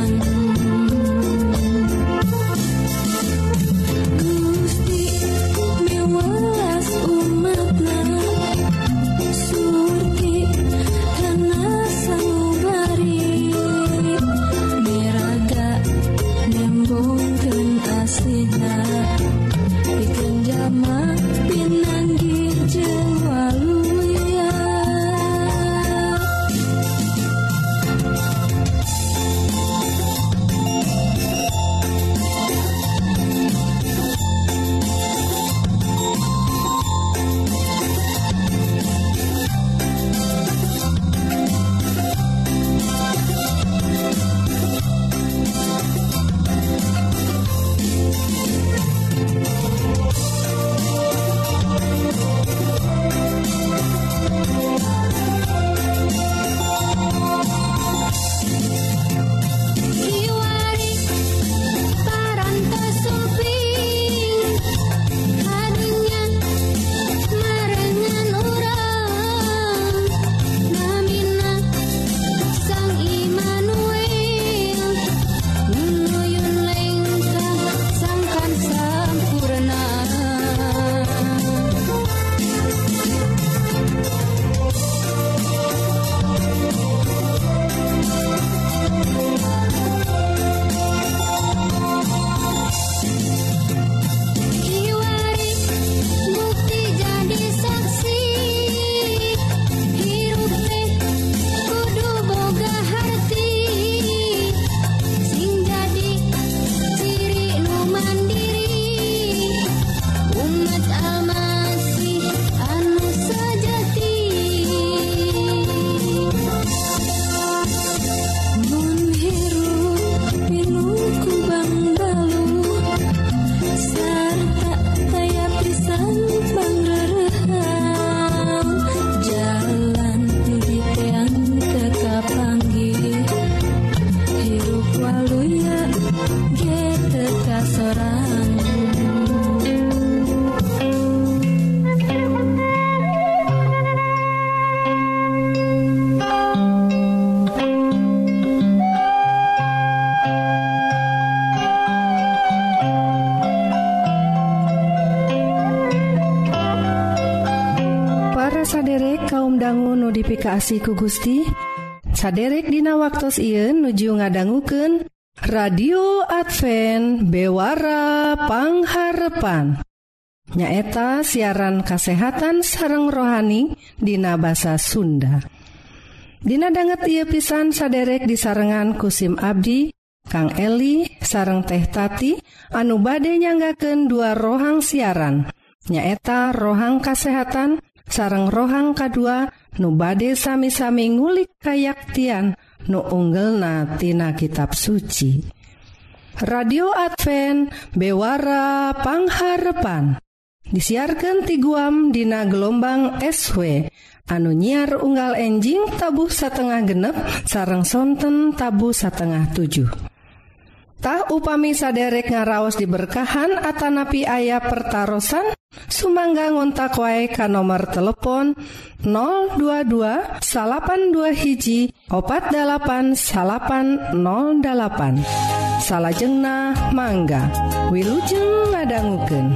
음 kasih ku Gusti. Saderek dina waktu Ieu nuju ngadangguken radio Advent bewarapangharepan nyaeta siaran kasehatan sareng rohani Dina bahasa Sunda. Dina banget ia pisan saderek disarengan kusim Abdi Kang Eli sareng teh tati anu bade nyanggaken dua rohang siaran. Nyaeta rohang kasehatan sareng rohang K2 nu bade sami-sami ngulik kayaktian nu unggelnatina kitab suci. Radio Advent bewarapangharpan disiarkan ti guam dina gelombang SW anu nyiar unggal enjing tabuh satengah genep sarang sonten tabu satengah 7 Tah upami saderek ngaraos diberkahan Atanapi ayah pertaran Sumangga ngontak wae ka nomor telepon 022 salapan dua hiji opat dalapan salapan 08 salahjengna mangga Wilujeng ngadangguken.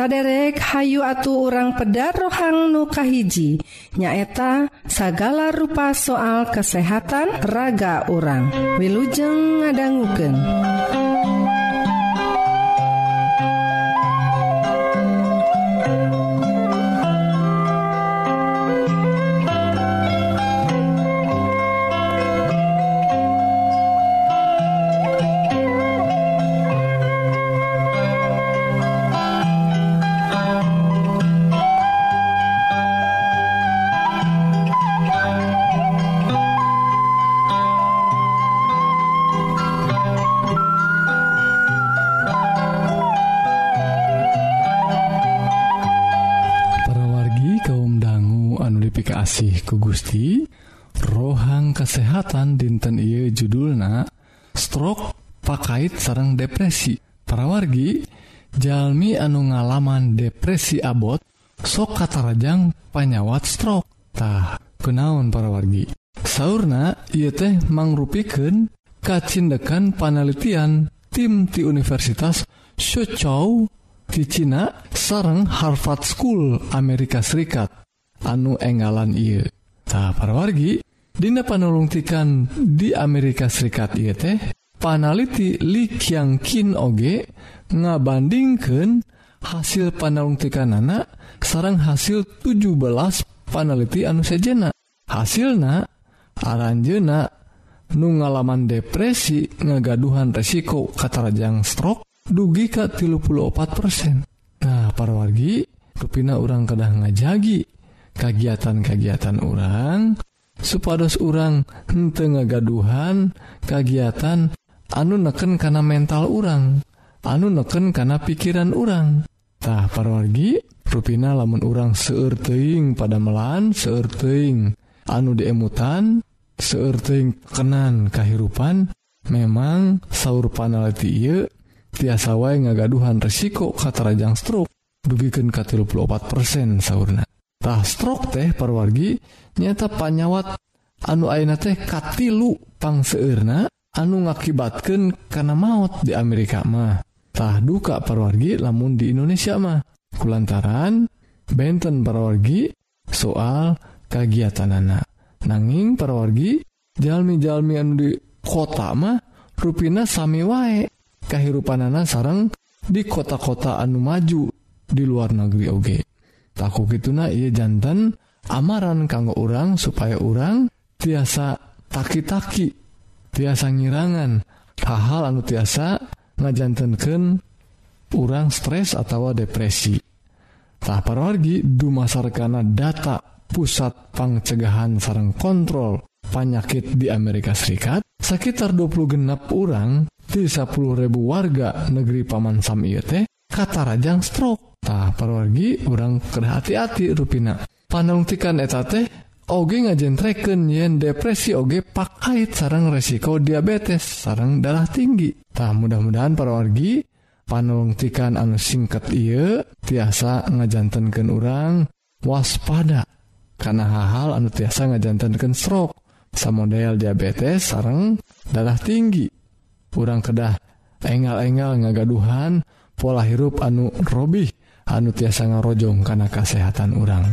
saderek Hayu atu orang pedar rohang nukahiji nyaeta sagala rupa soal kesehatan raga orang Wilujeng ngadangguken Gusti rohang kesehatan dinten Ieu judulna stroke pakait sarang depresi. Parawargi Jalmi anu ngalaman depresi abot sok katarajang panyawat stroketah kenaun parawargi. Sauna ia teh mangrupiken kacindekan panelitian tim di Universitas Suzhou di Cina sareng Harvard School Amerika Serikat. Anu enggalan ia para parwargi Dina panulungtikan di Amerika Serikat Iye teh panaliti Likyangkin oge ngabandingkan hasil panalungtikan anak sarang hasil 17 panaliti anu sejena. Hasilna aranjena nu ngalaman depresi ngagaduhan resiko katarajang stroke dugi ka 34% nah parwargi kepina orang kedah ngajagi kegiatan-kagiatan orang supados orang hente ngagaduhan kegiatan anu neken karena mental orang anu neken karena pikiran orangtah parwargi ruina lamun orang seerting pada melan seerting anu diemutan seerting kenan kehidupan memang sauur panalti tiasa wa ngagaduhan resiko katarajang stroke. Dugiken 34% sauna Tah stroke teh parwargi nyata panyawat. Anu aina teh katilu pangseurna anu ngakibatkan karena maut di Amerika mah. Tah duka parwargi lamun di Indonesia mah. Kulantaran benten parwargi soal kegiatan anak nanging parwargi jalmi-jalmi anu di kota mah ruina sami wae. Kehidupan anak sarang di kota-kota anu maju di luar negeri oge. okay. gitu nah ia jantan amaran kanggo orang supaya orang tiasa taki-taki tiasa ngirangan. Hal-hal anu tiasa ngajantankan orang stres atau depresi. Tak parwargi dumasarkana data pusat pangcegahan sarang kontrol penyakit di Amerika Serikat sekitar 20 genap orang 30.000 warga negeri Paman Sam teh katarajang stroktah perwargi orang ke hati-hati ruina panungtikan eta teh Oge ngajentreken yen depresi oge pakait sarang resiko diabetes sarang darah tinggi. Tah mudah-mudahan perwargi panungtikan anu singkat ia tiasa ngajantankan orang waspada karena hal-hal anu tiasa ngajantankan stroke. Sama model diabetes sarang darah tinggi. Kurang kedah engal-engal ngagaduhan dan pola hirup anu Robih anu tiasa ngarojong karena kesehatan urang.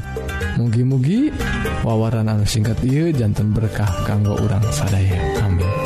Mugi-mugi wawaran anu singkat Iu jantan berkah kanggo urang sadaya. Amin.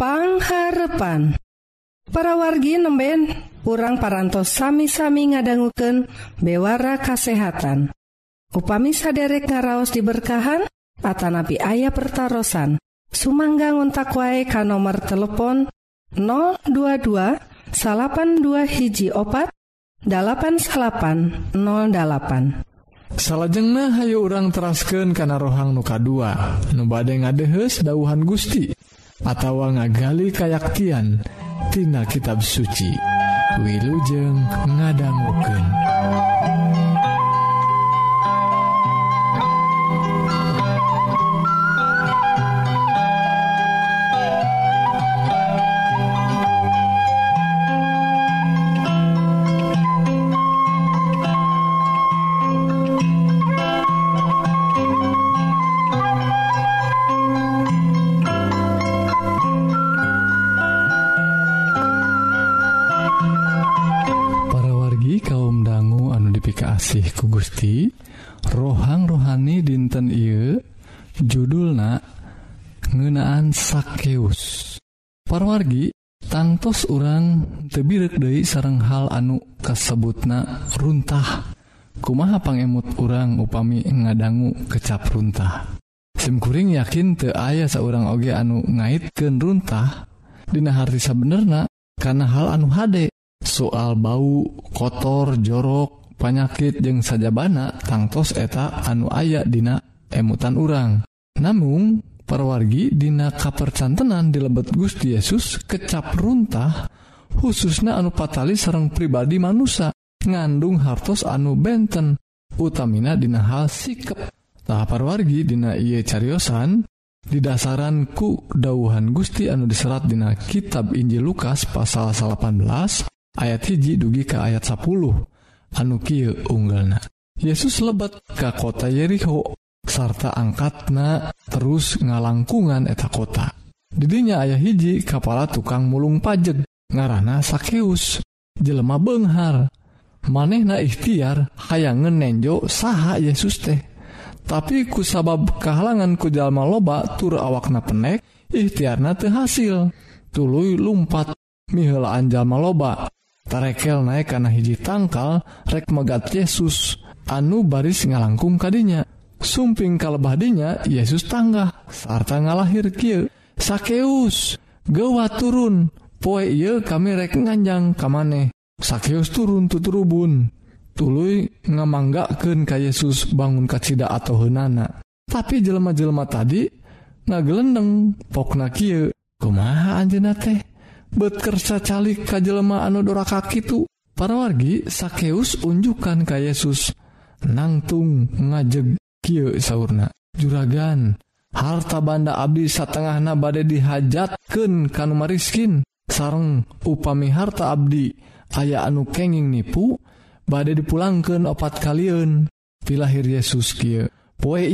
pangharepan para wargi nemben urang parantos sami-sami ngadangguken bewara kasehatan. Upami saderek ngaraos diberkahan Atanapi ayah pertaran Sumangga ngontak wae ka nomor telepon 022 dua hiji opat 8808 salahjengnah Hayu urang terasken kana rohang nuka 2 nubade ngadehes dauhan Gusti. atawa ngagali kayaktian tina kitab suci. Wilujeng ngadangguken kasih ku Gusti. Rohang rohani dinten Ieu judulna ngenaan sakeus. Parwargi tangtos orang tebirek De sarang hal anu kasebutna runtah. Kumaha pangemut orang upami ngadanggu kecap runtah? Simkuring yakin te ayah seorang oge anu ngaitken runtah Dina hartisa benerna karena hal anu hade. Soal bau kotor jorok panyakit jeung sajabana tangtos eta anu aya dina emutan urang. Namun perwargi dina kapercantenan di lebet Gusti Yesus kecap runtah khususnya anu patali sarang pribadi manusia ngandung hartos anu benten utamina dina hal sikap tahap parwargi dina iye cariosan didasaran ku dauhan Gusti anu diserat dina kitab Injil Lukas pasal 18 ayat hiji dugi ke ayat 10 anu unggalna Yesus lebat ke kota Yeriko. Sarta angkatna terus ngalangkungan eta kota. Didinya ayah hiji kepala tukang mulung pajeg ngarana sakeus. Jelema Benghar. Manehna ikhtiar hayang nenjo saha Yesus teh. Tapi kusabab kehalangan kujalma loba tur awakna penek ikhtiarna teu hasil. Tuluy lumpat mihelaan jalma loba. tarekel naik karena hiji tangkal rek megat Yesus. Anu baris ngalangkung kadinya. Sumping kalebadinya Yesus tangga sarta ngalahir Ky sakeus gewa turun. Poe ye kami rek nganjang kamane. Sakeus turun tuturubun tulu ngamanggaken ka Yesus bangun kacita atau henana tapi jelma-jelma tadi ngagelendeng pokna Ky kumaha anjena teh? bekerja calik kajjelma anu doraka itu para wargi sakeus unjukkan ka Yesus. Nangtung ngajeg Ky sauna juragan harta banda Abdi satengahna badai dihajatken kanumariskin sareng upami harta Abdi aya anu kenging nipu badai dipulangkan opat kalian pilahir Yesus Ky poe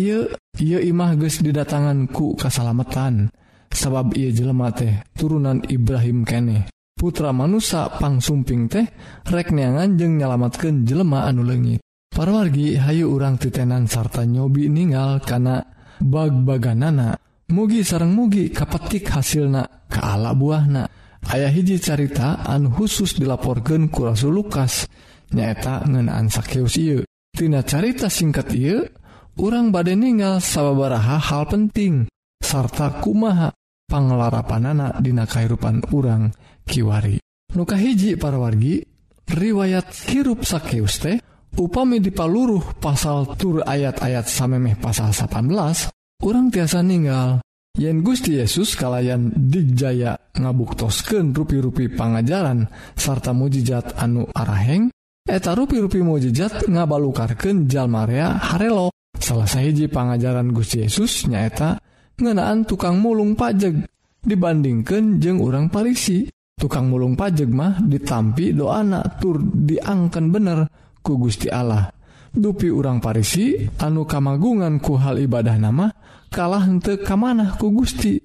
imah guys didatanganku kesalamatan. sabab ia jelema teh turunan Ibrahim kene. Putra manusia pangsumping teh rekneangan jeng nyalamatkan jelema anu lengit para wargi Hayu urang titenan sarta nyobi ningal karena bag-baganana. Mugi sarang mugi kapetik hasilna buah buahna. Ayah hiji carita an khusus dilaporkan ku Rasul Lukas nyaeta ngenaan sakeus ieu. Tina carita singkat ieu orang badai ningal sababaraha hal penting. sarta kumaha pangelarapanana dina kairupan urang kiwari. Nuka hiji parwargi riwayat hirup sakeus teh upami dipaluruh pasal tur ayat-ayat samemeh pasal 18 urang tiasa ninggal. Yen Gusti Yesus kalayan dijaya ngabuktosken rupi-rupi pangajaran sarta mujizat anu araheng eta rupi-rupi mujizat ngabalukarken Jalmarea Harelo salah sahiji pangajaran Gusti Yesus nyaeta ngenaan tukang mulung pajeg. Dibandingkan jeng orang Parisi. Tukang mulung pajeg mah ditampi doana tur diangkan bener ku Gusti Allah. Dupi urang Parisi anu kamagungan ku hal ibadah nama kalah hente kamanah ku Gusti.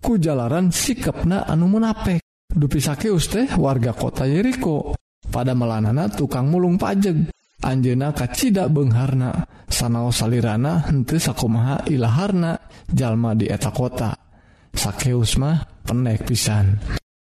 Ku jalaran sikapna anu munapek dupi sakeus teh warga kota Yeriko. Pada melanana tukang mulung pajeg. Anjena kacita Bengharna. Sanao salirana hente sakumaha ilaharna. Jalma di eta kota. Sakeusmah penek pisan.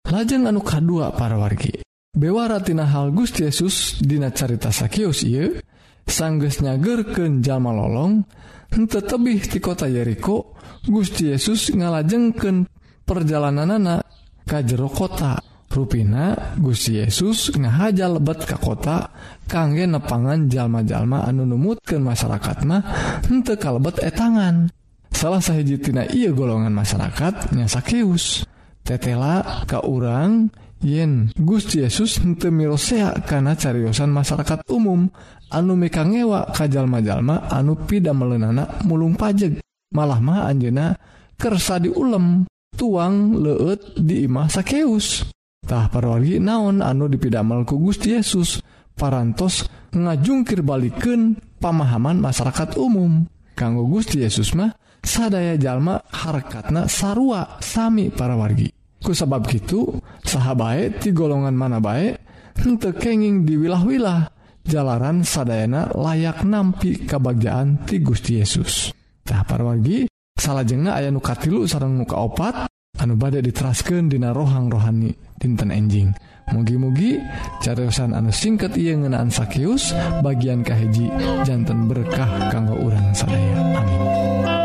Lajeng anu kadua para wargi. Bewaratina hal Gusti Yesus dina carita sakeus ieu sangges nyagerken jalma lolong hente tebih ti kota Yeriko Gusti Yesus ngalajengken perjalanan anak kajero kota. Ruina Gusti Yesus ngahaja lebet ke kota kangge nepangan jalma-jalma anu numutkan masyarakat mah henteu kalebet etangan. Salah sahijitina ia golongan masyarakat nyasakeus tetela ka urang yen Gusti Yesus henteu mirosea karena cariyosan masyarakat umum anu meka ngewa ka jalma-jalma anu pida melenanak mulung pajeg. Malah mah anjena kersa diulem tuang leut di imah sakeus. Tah parwargi naon anu dipidamel ku Gusti Yesus parantos ngajungkir balikken pemahaman masyarakat umum. Kanggo Gusti Yesus mah sadaya jalma harkatna sarua sami para wargi. Ku sabab gitu sahabat ti golongan mana baik henteu kenging di wilah-wilah jalaran sadayana layak nampi kebagjaan ti Gusti Yesus. Tah parwargi salah jenga aya nukatilu katilu sareng muka opat anu badai diteraskan dina rohang rohani dinten enjing mugi-mugi cariusan anu singkat ia ngenaan sakius bagian kahiji jantan berkah kanggo urang sadaya. Amin.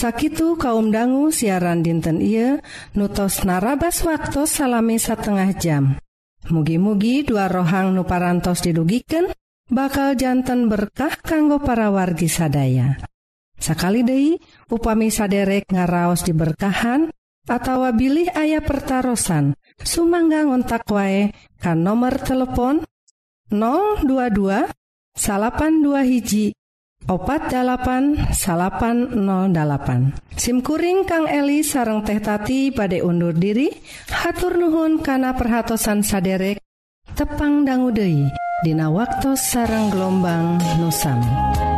sakitu kaum dangu siaran dinten Ieu nutos narabas waktu salami setengah jam. Mugi-mugi dua rohang nuparantos didugiken bakal jantan berkah kanggo para wargi sadaya. Sakali Dei upami saderek ngaraos diberkahan atawa bilih ayah pertaran Sumangga ngontak wae kan nomor telepon 022 salapan dua hiji opat808 SIMkuring Kang Eli sareng tehtati pada undur diri hatur Nuhun kana perhatsan saderek tepang dangguude Dina waktu sarang gelombang nusami.